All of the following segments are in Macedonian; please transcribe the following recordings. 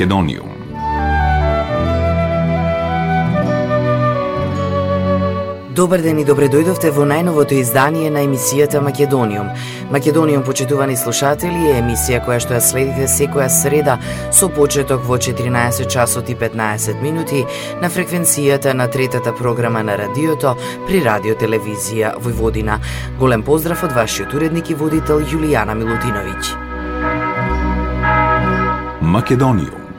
Македониум. Добар ден и добре дојдовте во најновото издание на емисијата Македониум. Македониум, почитувани слушатели, е емисија која што ја следите секоја среда со почеток во 14 часот и 15 минути на фреквенцијата на третата програма на радиото при Радио Телевизија Војводина. Голем поздрав од вашиот уредник и водител Јулијана Милутиновиќ. Македониум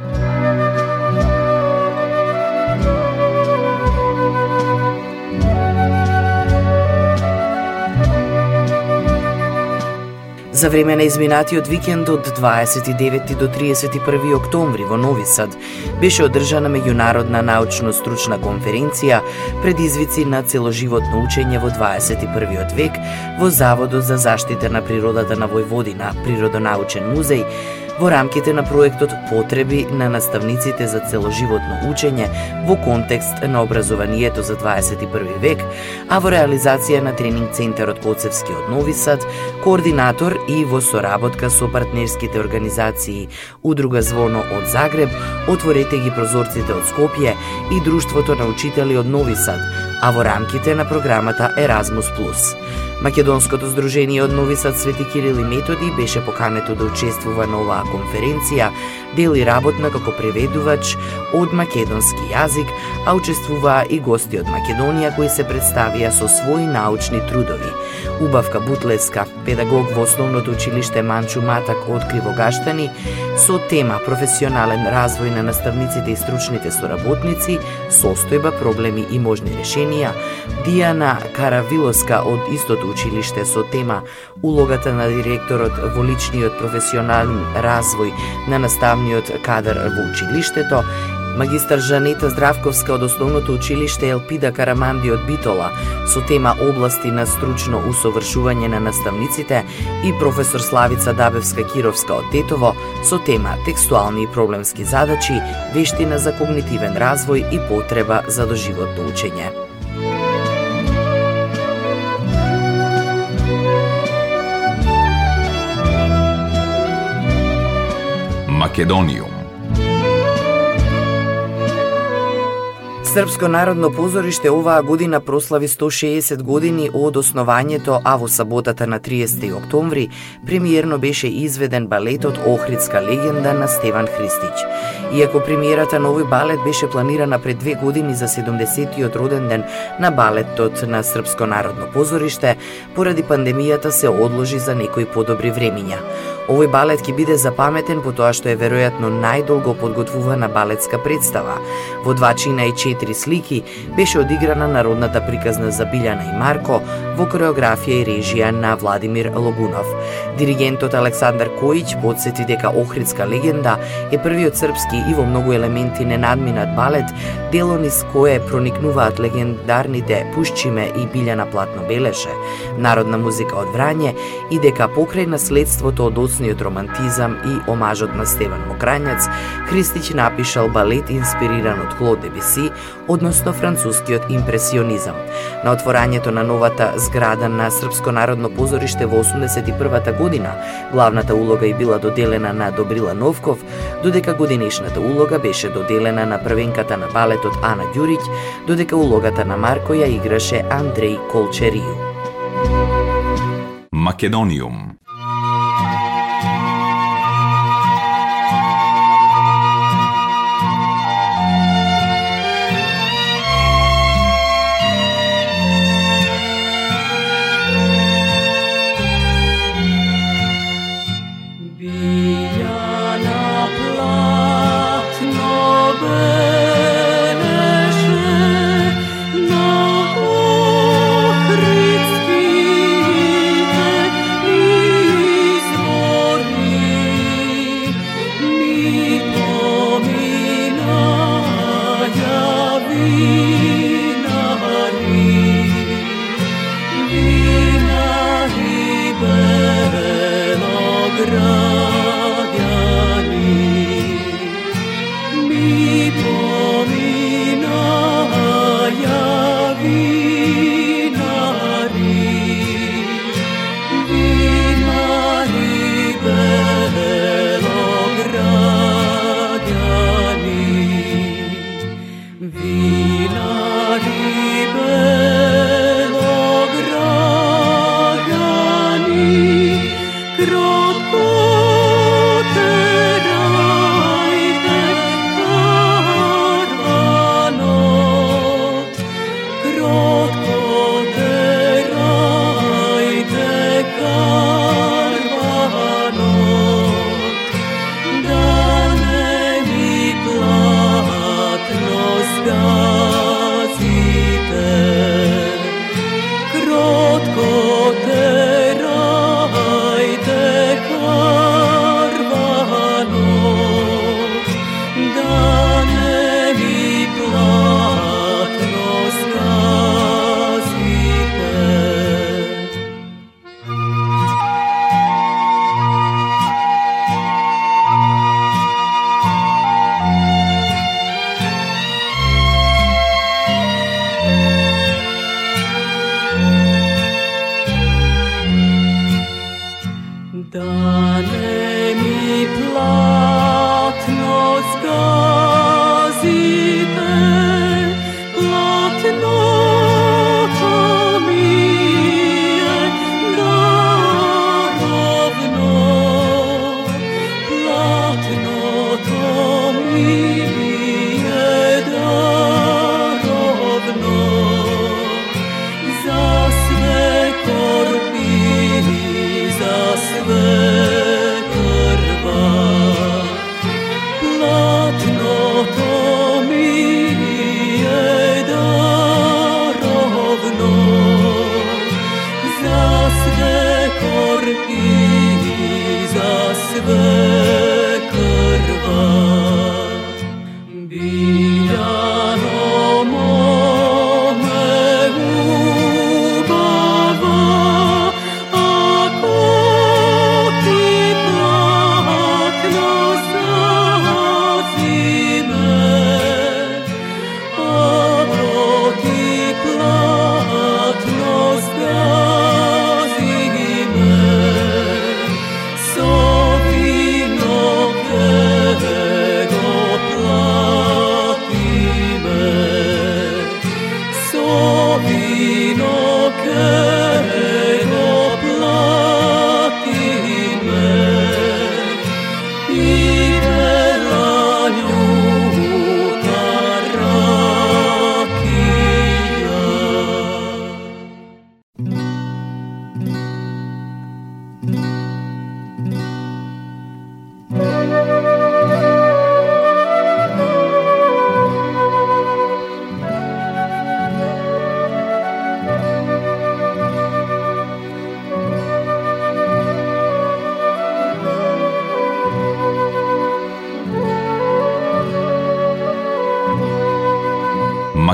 За време на изминатиот викенд од 29 до 31 октомври во Нови Сад беше одржана меѓународна научно-стручна конференција предизвици на целоживотно учење во 21 век во Заводот за заштита на природата на Војводина, Природонаучен музеј, во рамките на проектот Потреби на наставниците за целоживотно учење во контекст на образованието за 21 век, а во реализација на тренинг центарот Коцевски од Нови Сад, координатор и во соработка со партнерските организации Удруга Звоно од Загреб, Отворете ги прозорците од Скопје и Друштвото на учители од Нови Сад, а во рамките на програмата Erasmus+. Македонското здружение од Нови Сад Свети Кирил и Методи беше покането да учествува на оваа конференција, дели работна како преведувач од македонски јазик, а учествуваа и гости од Македонија кои се представија со своји научни трудови. Убавка Бутлеска, педагог во основното училиште Манчу Матак од Кривогаштани, со тема професионален развој на наставниците и стручните соработници, состојба, проблеми и можни решенија, Диана Каравилоска од истото училиште со тема улогата на директорот во личниот професионален развој на наставниот кадар во училиштето, магистар Жанета Здравковска од основното училиште Елпида Караманди од Битола со тема области на стручно усовршување на наставниците и професор Славица Дабевска Кировска од Тетово со тема текстуални и проблемски задачи, вештина за когнитивен развој и потреба за доживотно учење. Македониум. Српско народно позориште оваа година прослави 160 години од основањето, а во саботата на 30 октомври премиерно беше изведен балетот Охридска легенда на Стеван Христич. Иако премиерата на овој балет беше планирана пред две години за 70-тиот роден ден на балетот на Српско народно позориште, поради пандемијата се одложи за некои подобри времиња. Овој балет ќе биде запаметен по тоа што е веројатно најдолго подготвувана балетска представа. Во два чина и четири слики беше одиграна народната приказна за Билјана и Марко во кореографија и режија на Владимир Логунов. Диригентот Александар Којич подсети дека Охридска легенда е првиот српски и во многу елементи ненадминат балет, дело низ кое проникнуваат легендарните Пушчиме и Билјана Платно Белеше, народна музика од Врање и дека покрај наследството од модерносниот романтизам и омажот на Стеван Мокрањац, Христич напишал балет инспириран од Клод Дебиси, односно францускиот импресионизам. На отворањето на новата зграда на Српско народно позориште во 81 година, главната улога и била доделена на Добрила Новков, додека годинешната улога беше доделена на првенката на балетот Ана Ѓуриќ, додека улогата на Марко ја играше Андреј Колчерију. Македониум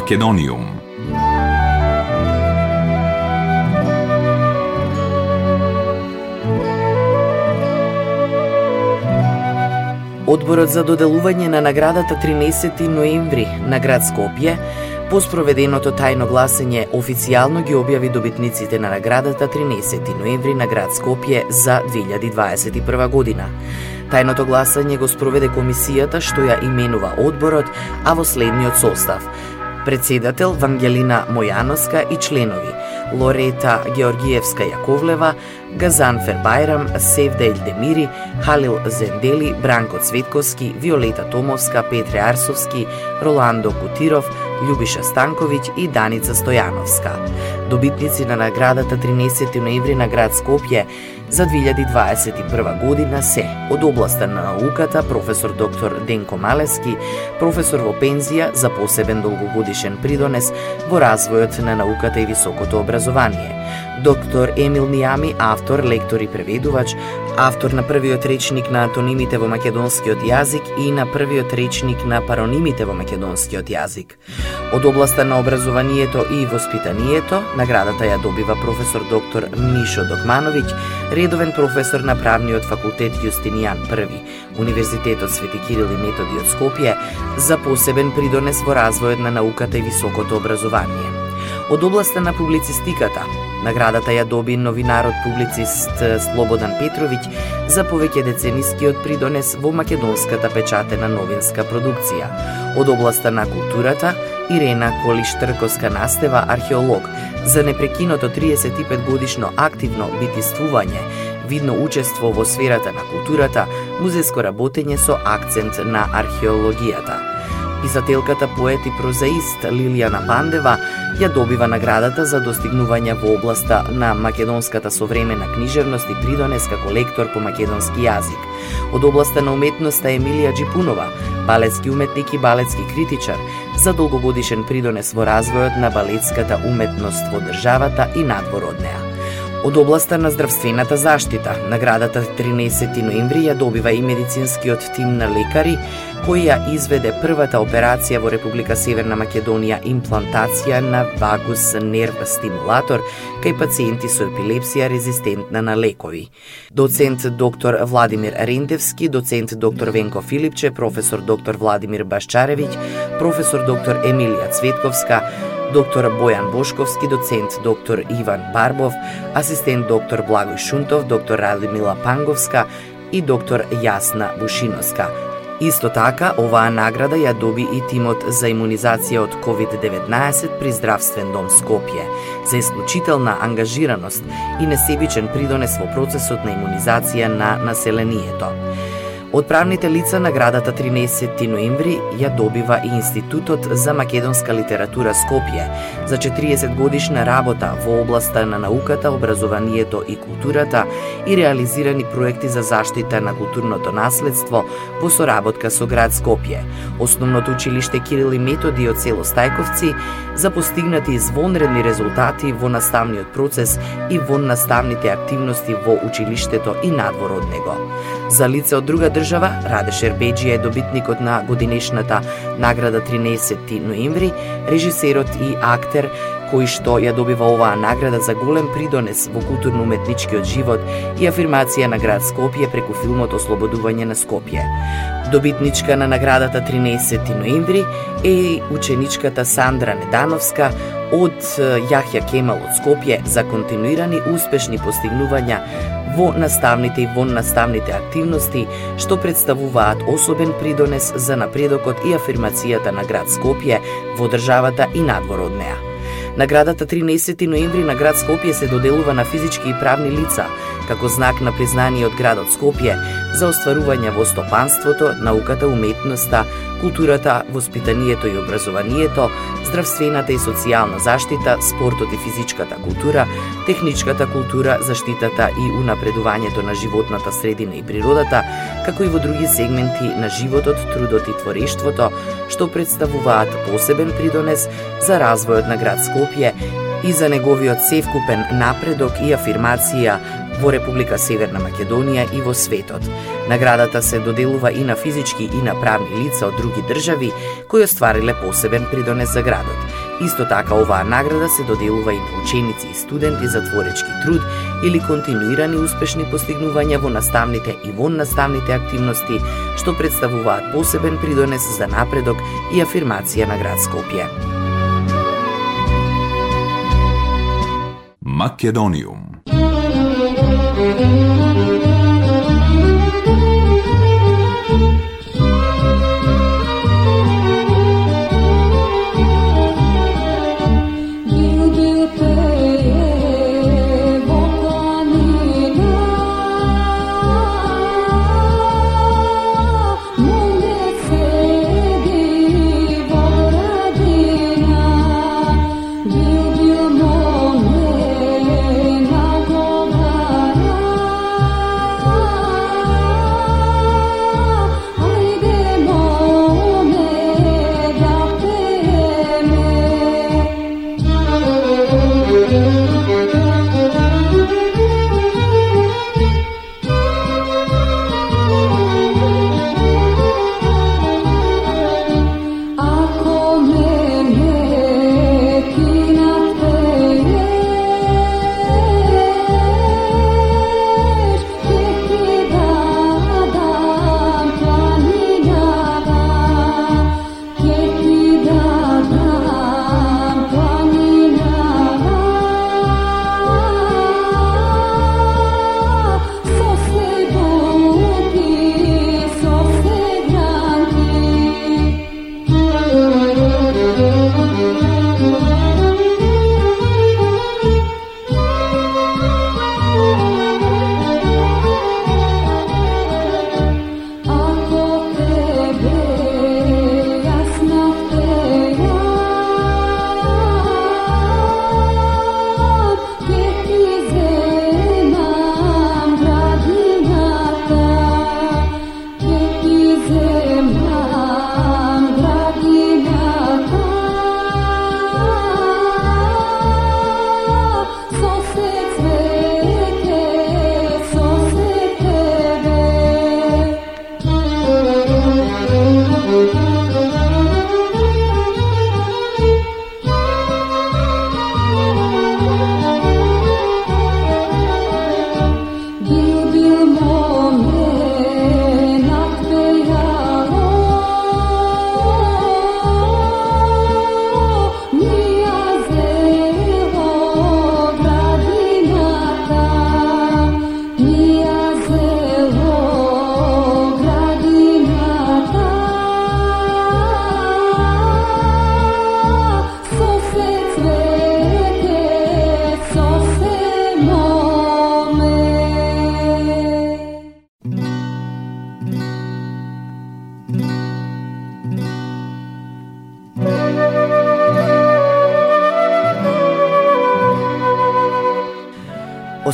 Македониум. Одборот за доделување на наградата 13 ноември на град Скопје По спроведеното тајно гласење, официјално ги објави добитниците на наградата 13 ноември на град Скопје за 2021 година. Тајното гласање го спроведе комисијата што ја именува одборот, а во следниот состав. Председател Вангелина Мојановска и членови Лорета Георгиевска Јаковлева, Газанфер Байрам, Севда Елдемири, Халил Зендели, Бранко Цветковски, Виолета Томовска, Петре Арсовски, Роландо Кутиров, Љубиша Станковиќ и Даница Стојановска. Добитници на наградата 13 ноември на град Скопје за 2021 година се од областа на науката професор доктор Денко Малески, професор во пензија за посебен долгогодишен придонес во развојот на науката и високото образование. Доктор Емил Ниами, автор, лектор и преведувач, автор на првиот речник на антонимите во македонскиот јазик и на првиот речник на паронимите во македонскиот јазик. Од областа на образованието и воспитанието, наградата ја добива професор доктор Мишо Докмановиќ, редовен професор на правниот факултет Јустинијан I, Универзитетот Свети Кирил и Методи од Скопје, за посебен придонес во развојот на науката и високото образование. Од областа на публицистиката, Наградата ја доби новинарот публицист Слободан Петровиќ за повеќе деценискиот придонес во македонската печатена новинска продукција. Од областа на културата, Ирена Колиш-Трковска Настева, археолог, за непрекиното 35 годишно активно битиствување, видно учество во сферата на културата, музејско работење со акцент на археологијата. Писателката, поет и прозаист Лилијана Пандева ја добива наградата за достигнување во областа на македонската современа книжевност и придонес како лектор по македонски јазик. Од областа на уметноста Емилија Джипунова, балетски уметник и балетски критичар, за долгогодишен придонес во развојот на балетската уметност во државата и надвор од неа. Од областа на здравствената заштита, наградата 13 ноември ја добива и медицинскиот тим на лекари, кој ја изведе првата операција во Република Северна Македонија имплантација на вагус нерв стимулатор кај пациенти со епилепсија резистентна на лекови. Доцент доктор Владимир Рендевски, доцент доктор Венко Филипче, професор доктор Владимир Башчаревиќ, професор доктор Емилија Цветковска, доктор Бојан Бошковски, доцент доктор Иван Барбов, асистент доктор Благој Шунтов, доктор Радмила Панговска и доктор Јасна Бушиноска. Исто така, оваа награда ја доби и тимот за имунизација од COVID-19 при Здравствен дом Скопје за исклучителна ангажираност и несебичен придонес во процесот на имунизација на населението. Од правните лица наградата 13 ноември ја добива и Институтот за македонска литература Скопје за 40 годишна работа во областа на науката, образованието и културата и реализирани проекти за заштита на културното наследство во соработка со град Скопје, основното училиште Кирил и Методи од село Стајковци за постигнати извонредни резултати во наставниот процес и во наставните активности во училиштето и надвор од него. За лице од друга држава, Раде Шербеджи е добитникот на годинешната награда 13 ноември, режисерот и актер кој што ја добива оваа награда за голем придонес во културно-уметничкиот живот и афирмација на град Скопје преку филмот Ослободување на Скопје. Добитничка на наградата 13 ноември е ученичката Сандра Недановска од Јахја Кемал од Скопје за континуирани успешни постигнувања во наставните и вон наставните активности што представуваат особен придонес за напредокот и афирмацијата на град Скопје во државата и надвор од неа. Наградата 13 ноември на град Скопје се доделува на физички и правни лица, како знак на признание од градот Скопје за остварување во стопанството, науката, уметноста, културата, воспитанието и образованието, здравствената и социјална заштита, спортот и физичката култура, техничката култура, заштитата и унапредувањето на животната средина и природата, како и во други сегменти на животот, трудот и творештвото, што представуваат посебен придонес за развојот на град Скопје и за неговиот севкупен напредок и афирмација во Република Северна Македонија и во светот. Наградата се доделува и на физички и на правни лица од други држави кои оствариле посебен придонес за градот. Исто така оваа награда се доделува и на ученици и студенти за творечки труд или континуирани успешни постигнувања во наставните и вон наставните активности, што представуваат посебен придонес за напредок и афирмација на град Скопје. Македониум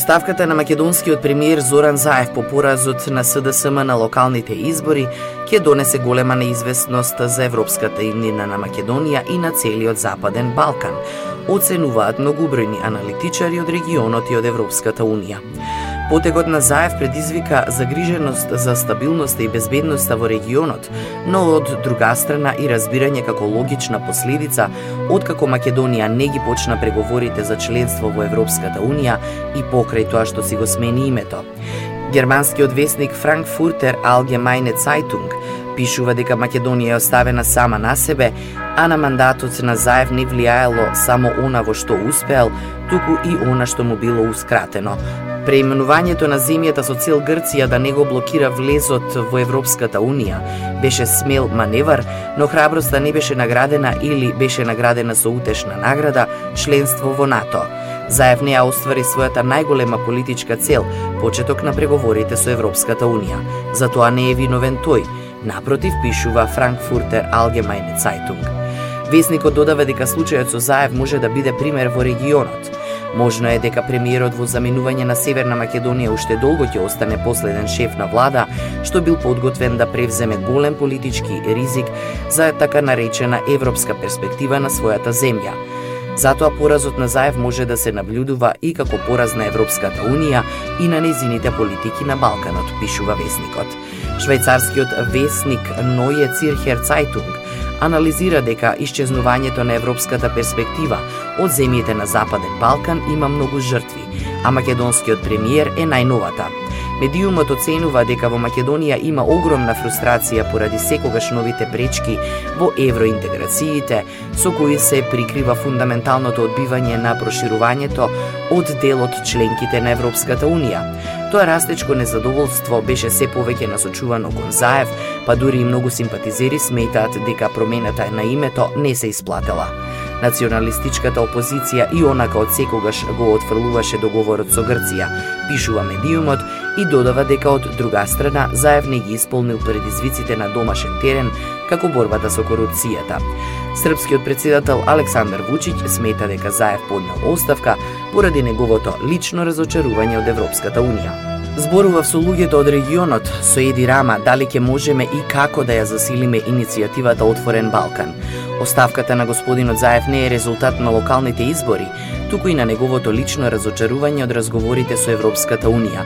Оставката на македонскиот премиер Зоран Заев по поразот на СДСМ на локалните избори ќе донесе голема неизвестност за европската иднина на Македонија и на целиот Западен Балкан, оценуваат многубројни аналитичари од регионот и од Европската Унија. Потегот на Заев предизвика загриженост за стабилноста и безбедноста во регионот, но од друга страна и разбирање како логична последица откако Македонија не ги почна преговорите за членство во Европската Унија и покрај тоа што си го смени името. Германскиот вестник Франкфуртер Allgemeine Zeitung пишува дека Македонија е оставена сама на себе, а на мандатот на Заев не влијаело само она во што успеал, туку и она што му било ускратено, Преименувањето на земјата со цел Грција да не го блокира влезот во Европската Унија беше смел маневар, но храброста не беше наградена или беше наградена со утешна награда членство во НАТО. Заев неа оствари својата најголема политичка цел, почеток на преговорите со Европската Унија. Затоа не е виновен тој, напротив пишува Франкфуртер Allgemeine Zeitung. Весникот додава дека случајот со Заев може да биде пример во регионот. Можно е дека премиерот во заминување на Северна Македонија уште долго ќе остане последен шеф на влада, што бил подготвен да превземе голем политички ризик за така наречена европска перспектива на својата земја. Затоа поразот на Заев може да се наблюдува и како пораз на Европската Унија и на незините политики на Балканот, пишува вестникот. Швајцарскиот вестник Ноје Цирхер Цајтунг анализира дека исчезнувањето на европската перспектива од земјите на Западен Балкан има многу жртви, а македонскиот премиер е најновата. Медиумот оценува дека во Македонија има огромна фрустрација поради секогаш новите пречки во евроинтеграциите, со кои се прикрива фундаменталното одбивање на проширувањето од делот членките на Европската Унија. Тоа растечко незадоволство беше се повеќе насочувано кон Заев, па дури и многу симпатизери сметаат дека промената на името не се исплатела. Националистичката опозиција и онака од секогаш го отфрлуваше договорот со Грција, пишува медиумот и додава дека од друга страна Заев не ги исполнил предизвиците на домашен терен како борбата со корупцијата. Српскиот председател Александар Вучиќ смета дека Заев поднел оставка поради неговото лично разочарување од Европската Унија. Зборував со луѓето од регионот, со Еди Рама, дали ќе можеме и како да ја засилиме иницијативата Отворен Балкан. Оставката на господинот Заев не е резултат на локалните избори, туку и на неговото лично разочарување од разговорите со Европската Унија.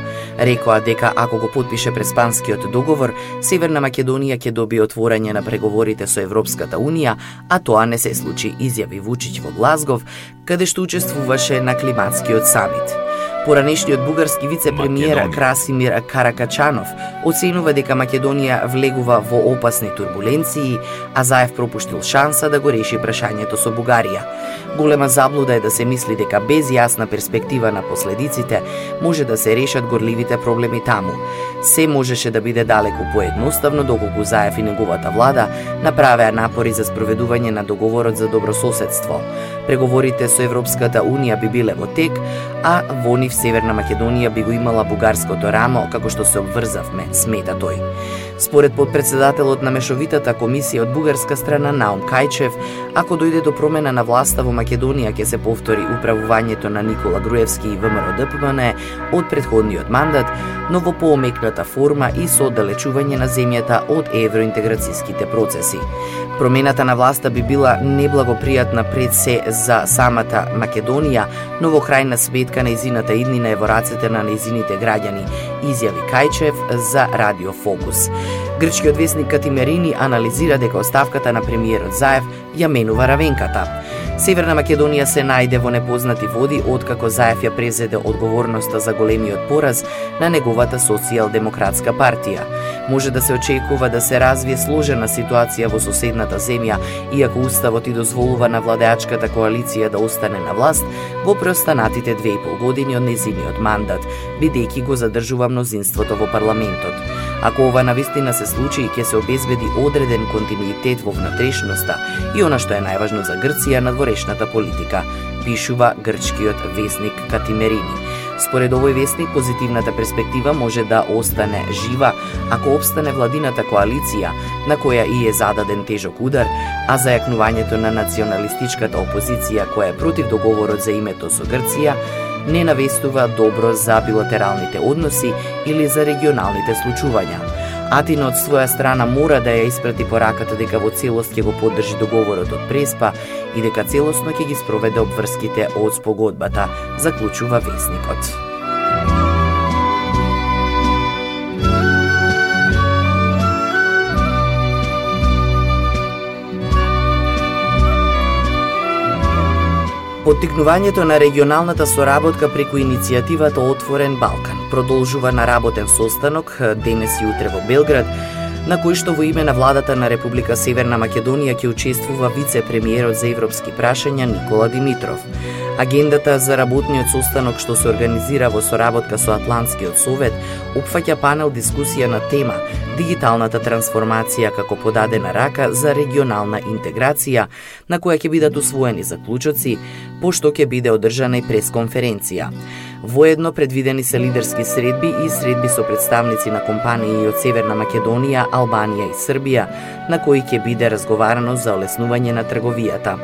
Рекоа дека ако го подпише преспанскиот договор, Северна Македонија ќе добие отворање на преговорите со Европската Унија, а тоа не се случи, изјави Вучиќ во Глазгов, каде што учествуваше на климатскиот самит. Поранешниот бугарски вице-премиер Красимир Каракачанов оценува дека Македонија влегува во опасни турбуленции, а Заев пропуштил шанса да го реши прашањето со Бугарија. Голема заблуда е да се мисли дека без јасна перспектива на последиците може да се решат горливите проблеми таму. Се можеше да биде далеку поедноставно доколку Заев и неговата влада направеа напори за спроведување на договорот за добрососедство. Преговорите со Европската Унија би биле во тек, а во нив Северна Македонија би го имала бугарското рамо, како што се обврзавме, смета тој. Според подпредседателот на Мешовитата комисија од бугарска страна Наум Кајчев, ако дојде до промена на власта во Македонија ќе се повтори управувањето на Никола Груевски и ВМРО ДПМН од предходниот мандат, но во поомекната форма и со оддалечување на земјата од евроинтеграцијските процеси. Промената на власта би била неблагопријатна пред се за самата Македонија, но во крајна сметка нејзината иднина е во рацете на нејзините граѓани, изјави Кајчев за Радио Фокус. Грчкиот вестник Катимерини анализира дека оставката на премиерот Заев ја менува равенката. Северна Македонија се најде во непознати води откако Заев ја презеде одговорноста за големиот пораз на неговата социјалдемократска партија. Може да се очекува да се развие сложена ситуација во соседната земја, иако уставот и дозволува на владеачката коалиција да остане на власт во преостанатите две и пол години од незиниот мандат, бидејќи го задржува мнозинството во парламентот. Ако ова навистина се случи, ќе се обезбеди одреден континуитет во внатрешноста и она што е најважно за Грција надворешната политика, пишува грчкиот вестник Катимерини. Според овој вестник, позитивната перспектива може да остане жива ако обстане владината коалиција, на која и е зададен тежок удар, а зајакнувањето на националистичката опозиција која е против договорот за името со Грција, не навестува добро за билатералните односи или за регионалните случувања. Атина од своја страна мора да ја испрати пораката дека во целост ќе го поддржи договорот од Преспа и дека целосно ќе ги спроведе обврските од спогодбата, заклучува вестникот. Поттикнувањето на регионалната соработка преку иницијативата Отворен Балкан продолжува на работен состанок денес и утре во Белград, на кој што во име на владата на Република Северна Македонија ќе учествува вице-премиерот за европски прашања Никола Димитров. Агендата за работниот состанок што се организира во соработка со Атлантскиот совет опфаќа панел дискусија на тема Дигиталната трансформација како подадена рака за регионална интеграција, на која ќе бидат усвоени заклучоци, пошто ќе биде одржана и пресконференција. Воедно предвидени се лидерски средби и средби со представници на компании од Северна Македонија, Албанија и Србија, на кои ќе биде разговарано за олеснување на трговијата.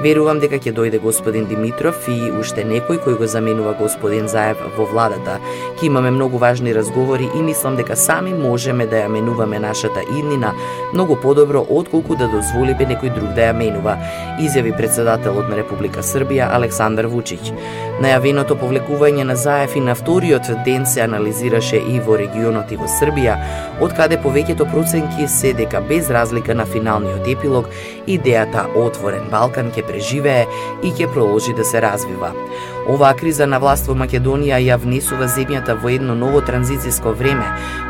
Верувам дека ќе дојде господин Димитров и уште некој кој го заменува господин Заев во владата. Ке имаме многу важни разговори и мислам дека сами можеме да ја менуваме нашата иднина многу подобро отколку да дозволиме некој друг да ја менува, изјави председателот на Република Србија Александар Вучиќ. Најавеното повлекување на Заев и на вториот ден се анализираше и во регионот и во Србија, од каде повеќето проценки се дека без разлика на финалниот епилог, идејата Отворен Балкан ќе преживее и ќе продолжи да се развива. Оваа криза на власт во Македонија ја внесува земјата во едно ново транзицијско време,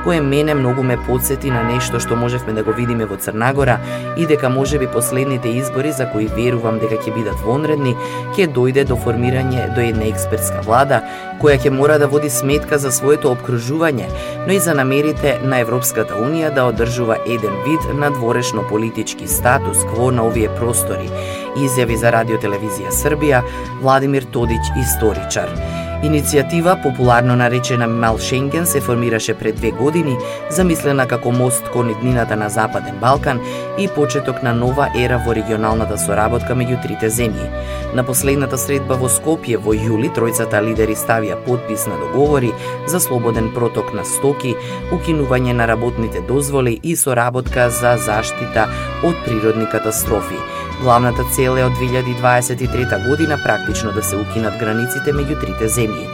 кое мене многу ме подсети на нешто што можевме да го видиме во Црнагора и дека можеби последните избори за кои верувам дека ќе бидат вонредни, ќе дојде до формирање до една експертска влада која ќе мора да води сметка за своето обкружување, но и за намерите на Европската Унија да одржува еден вид на дворешно политички статус кво на овие простори, изјави за Радио Телевизија Србија Владимир Тодич, историчар. Иницијатива, популарно наречена Мал Шенген, се формираше пред две години, замислена како мост кон иднината на Западен Балкан и почеток на нова ера во регионалната соработка меѓу трите земји. На последната средба во Скопје во јули, тројцата лидери ставија подпис на договори за слободен проток на стоки, укинување на работните дозволи и соработка за заштита од природни катастрофи. Главната цел е од 2023 година практично да се укинат границите меѓу трите земји.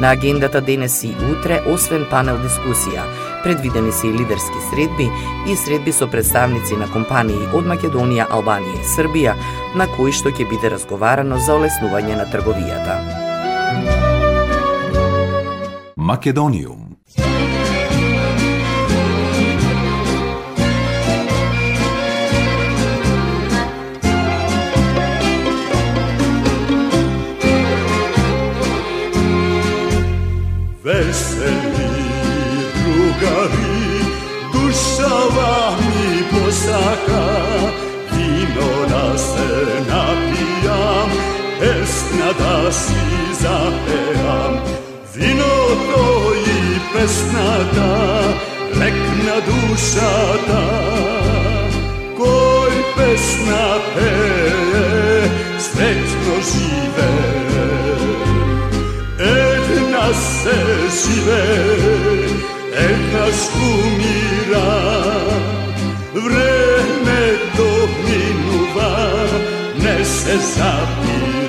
На агендата денес и утре, освен панел дискусија, предвидени се и лидерски средби и средби со представници на компании од Македонија, Албанија и Србија, на кои што ќе биде разговарано за олеснување на трговијата. Македониум σελί τρουγαρί Δούσα βάμι ποσακά Δίνω να σε να πιάμ. Ες το υπες Ρεκνά τα Κοι να δούσα τα. Κόλπες να sesine El umira Vreme dominува Ne se zapira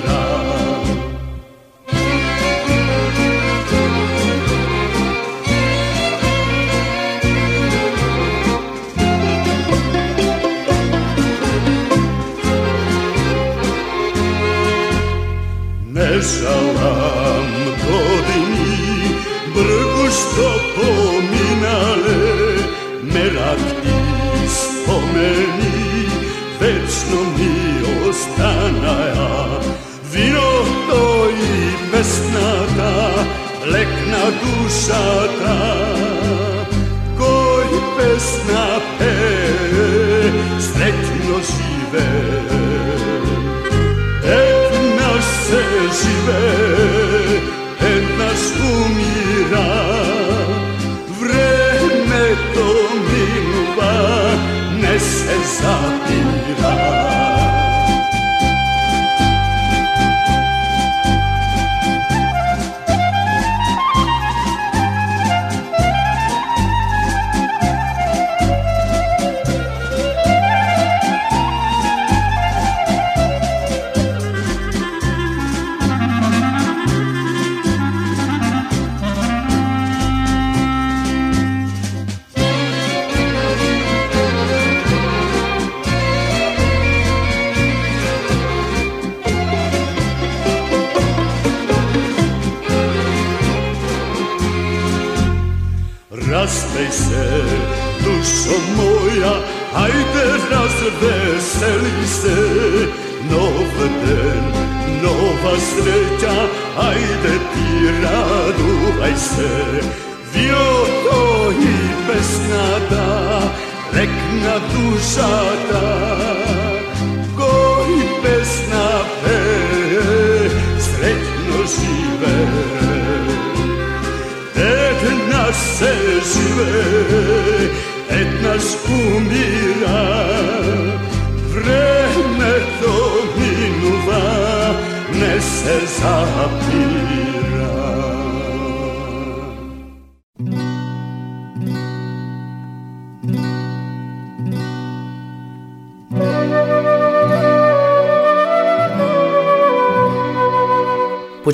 να δούσα τα κόρυπες να πέ στρέχνω σιβέ έτνα σε σιβέ έτνα σκουμίρα βρε με το μινουβά μες σε ζαπίλ